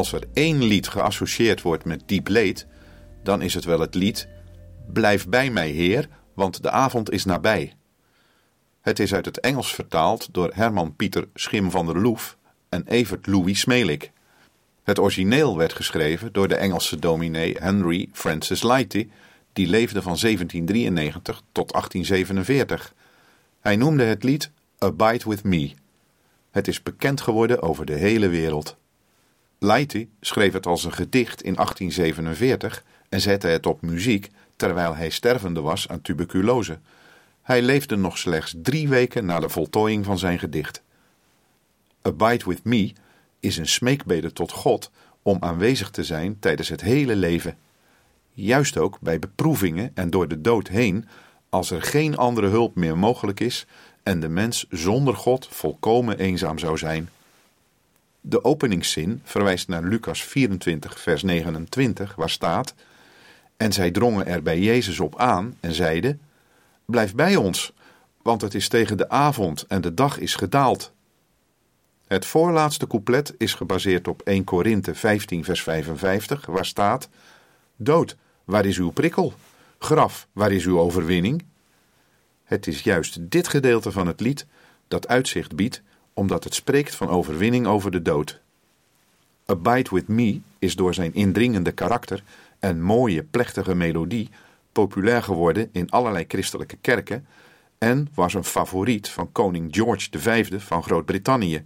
Als er één lied geassocieerd wordt met diep leed, dan is het wel het lied Blijf bij mij, Heer, want de avond is nabij. Het is uit het Engels vertaald door Herman Pieter Schim van der Loef en Evert Louis Smelik. Het origineel werd geschreven door de Engelse dominee Henry Francis Lighty, die leefde van 1793 tot 1847. Hij noemde het lied Abide With Me. Het is bekend geworden over de hele wereld. Lighty schreef het als een gedicht in 1847 en zette het op muziek terwijl hij stervende was aan tuberculose. Hij leefde nog slechts drie weken na de voltooiing van zijn gedicht. Abide with me is een smeekbede tot God om aanwezig te zijn tijdens het hele leven. Juist ook bij beproevingen en door de dood heen, als er geen andere hulp meer mogelijk is en de mens zonder God volkomen eenzaam zou zijn. De openingszin verwijst naar Lucas 24, vers 29, waar staat: En zij drongen er bij Jezus op aan en zeiden: Blijf bij ons, want het is tegen de avond en de dag is gedaald. Het voorlaatste couplet is gebaseerd op 1 Korinthe 15, vers 55, waar staat: Dood, waar is uw prikkel? Graf, waar is uw overwinning? Het is juist dit gedeelte van het lied dat uitzicht biedt, omdat het spreekt van overwinning over de dood. Abide with Me is door zijn indringende karakter en mooie, plechtige melodie populair geworden in allerlei christelijke kerken en was een favoriet van koning George V van Groot-Brittannië.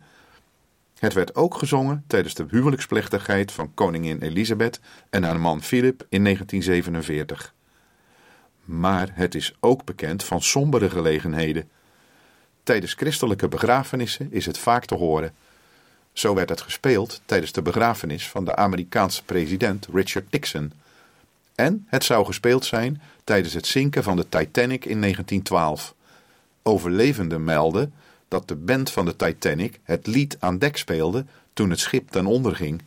Het werd ook gezongen tijdens de huwelijksplechtigheid van koningin Elisabeth en haar man Philip in 1947. Maar het is ook bekend van sombere gelegenheden. Tijdens christelijke begrafenissen is het vaak te horen. Zo werd het gespeeld tijdens de begrafenis van de Amerikaanse president Richard Nixon. En het zou gespeeld zijn tijdens het zinken van de Titanic in 1912. Overlevenden melden dat de band van de Titanic het lied aan dek speelde toen het schip ten onder ging.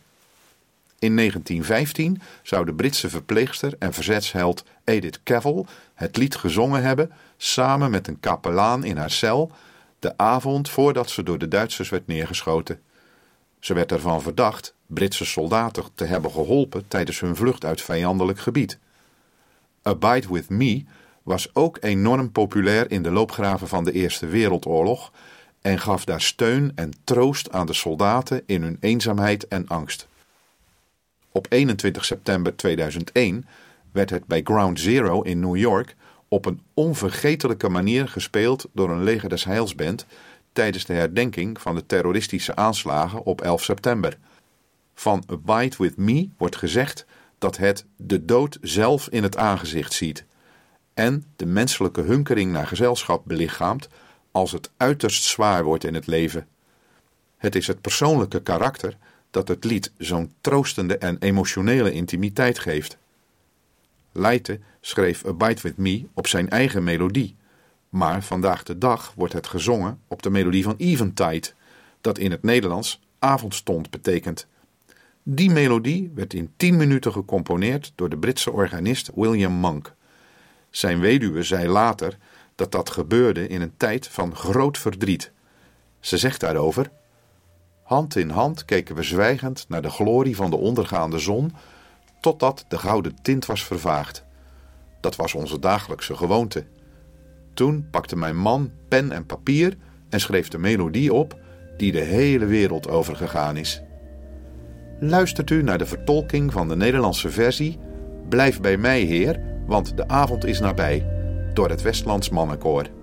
In 1915 zou de Britse verpleegster en verzetsheld Edith Cavell het lied gezongen hebben samen met een kapelaan in haar cel de avond voordat ze door de Duitsers werd neergeschoten. Ze werd ervan verdacht Britse soldaten te hebben geholpen tijdens hun vlucht uit vijandelijk gebied. Abide with Me was ook enorm populair in de loopgraven van de Eerste Wereldoorlog en gaf daar steun en troost aan de soldaten in hun eenzaamheid en angst. Op 21 september 2001 werd het bij Ground Zero in New York op een onvergetelijke manier gespeeld door een leger des Heilsband tijdens de herdenking van de terroristische aanslagen op 11 september. Van Abide With Me wordt gezegd dat het de dood zelf in het aangezicht ziet en de menselijke hunkering naar gezelschap belichaamt als het uiterst zwaar wordt in het leven. Het is het persoonlijke karakter dat het lied zo'n troostende en emotionele intimiteit geeft. Leite schreef Abide With Me op zijn eigen melodie, maar vandaag de dag wordt het gezongen op de melodie van Eventide, dat in het Nederlands avondstond betekent. Die melodie werd in tien minuten gecomponeerd door de Britse organist William Monk. Zijn weduwe zei later dat dat gebeurde in een tijd van groot verdriet. Ze zegt daarover: Hand in hand keken we zwijgend naar de glorie van de ondergaande zon, totdat de gouden tint was vervaagd. Dat was onze dagelijkse gewoonte. Toen pakte mijn man pen en papier en schreef de melodie op die de hele wereld overgegaan is. Luistert u naar de vertolking van de Nederlandse versie Blijf bij mij, Heer, want de avond is nabij, door het Westlands Mannenkoor.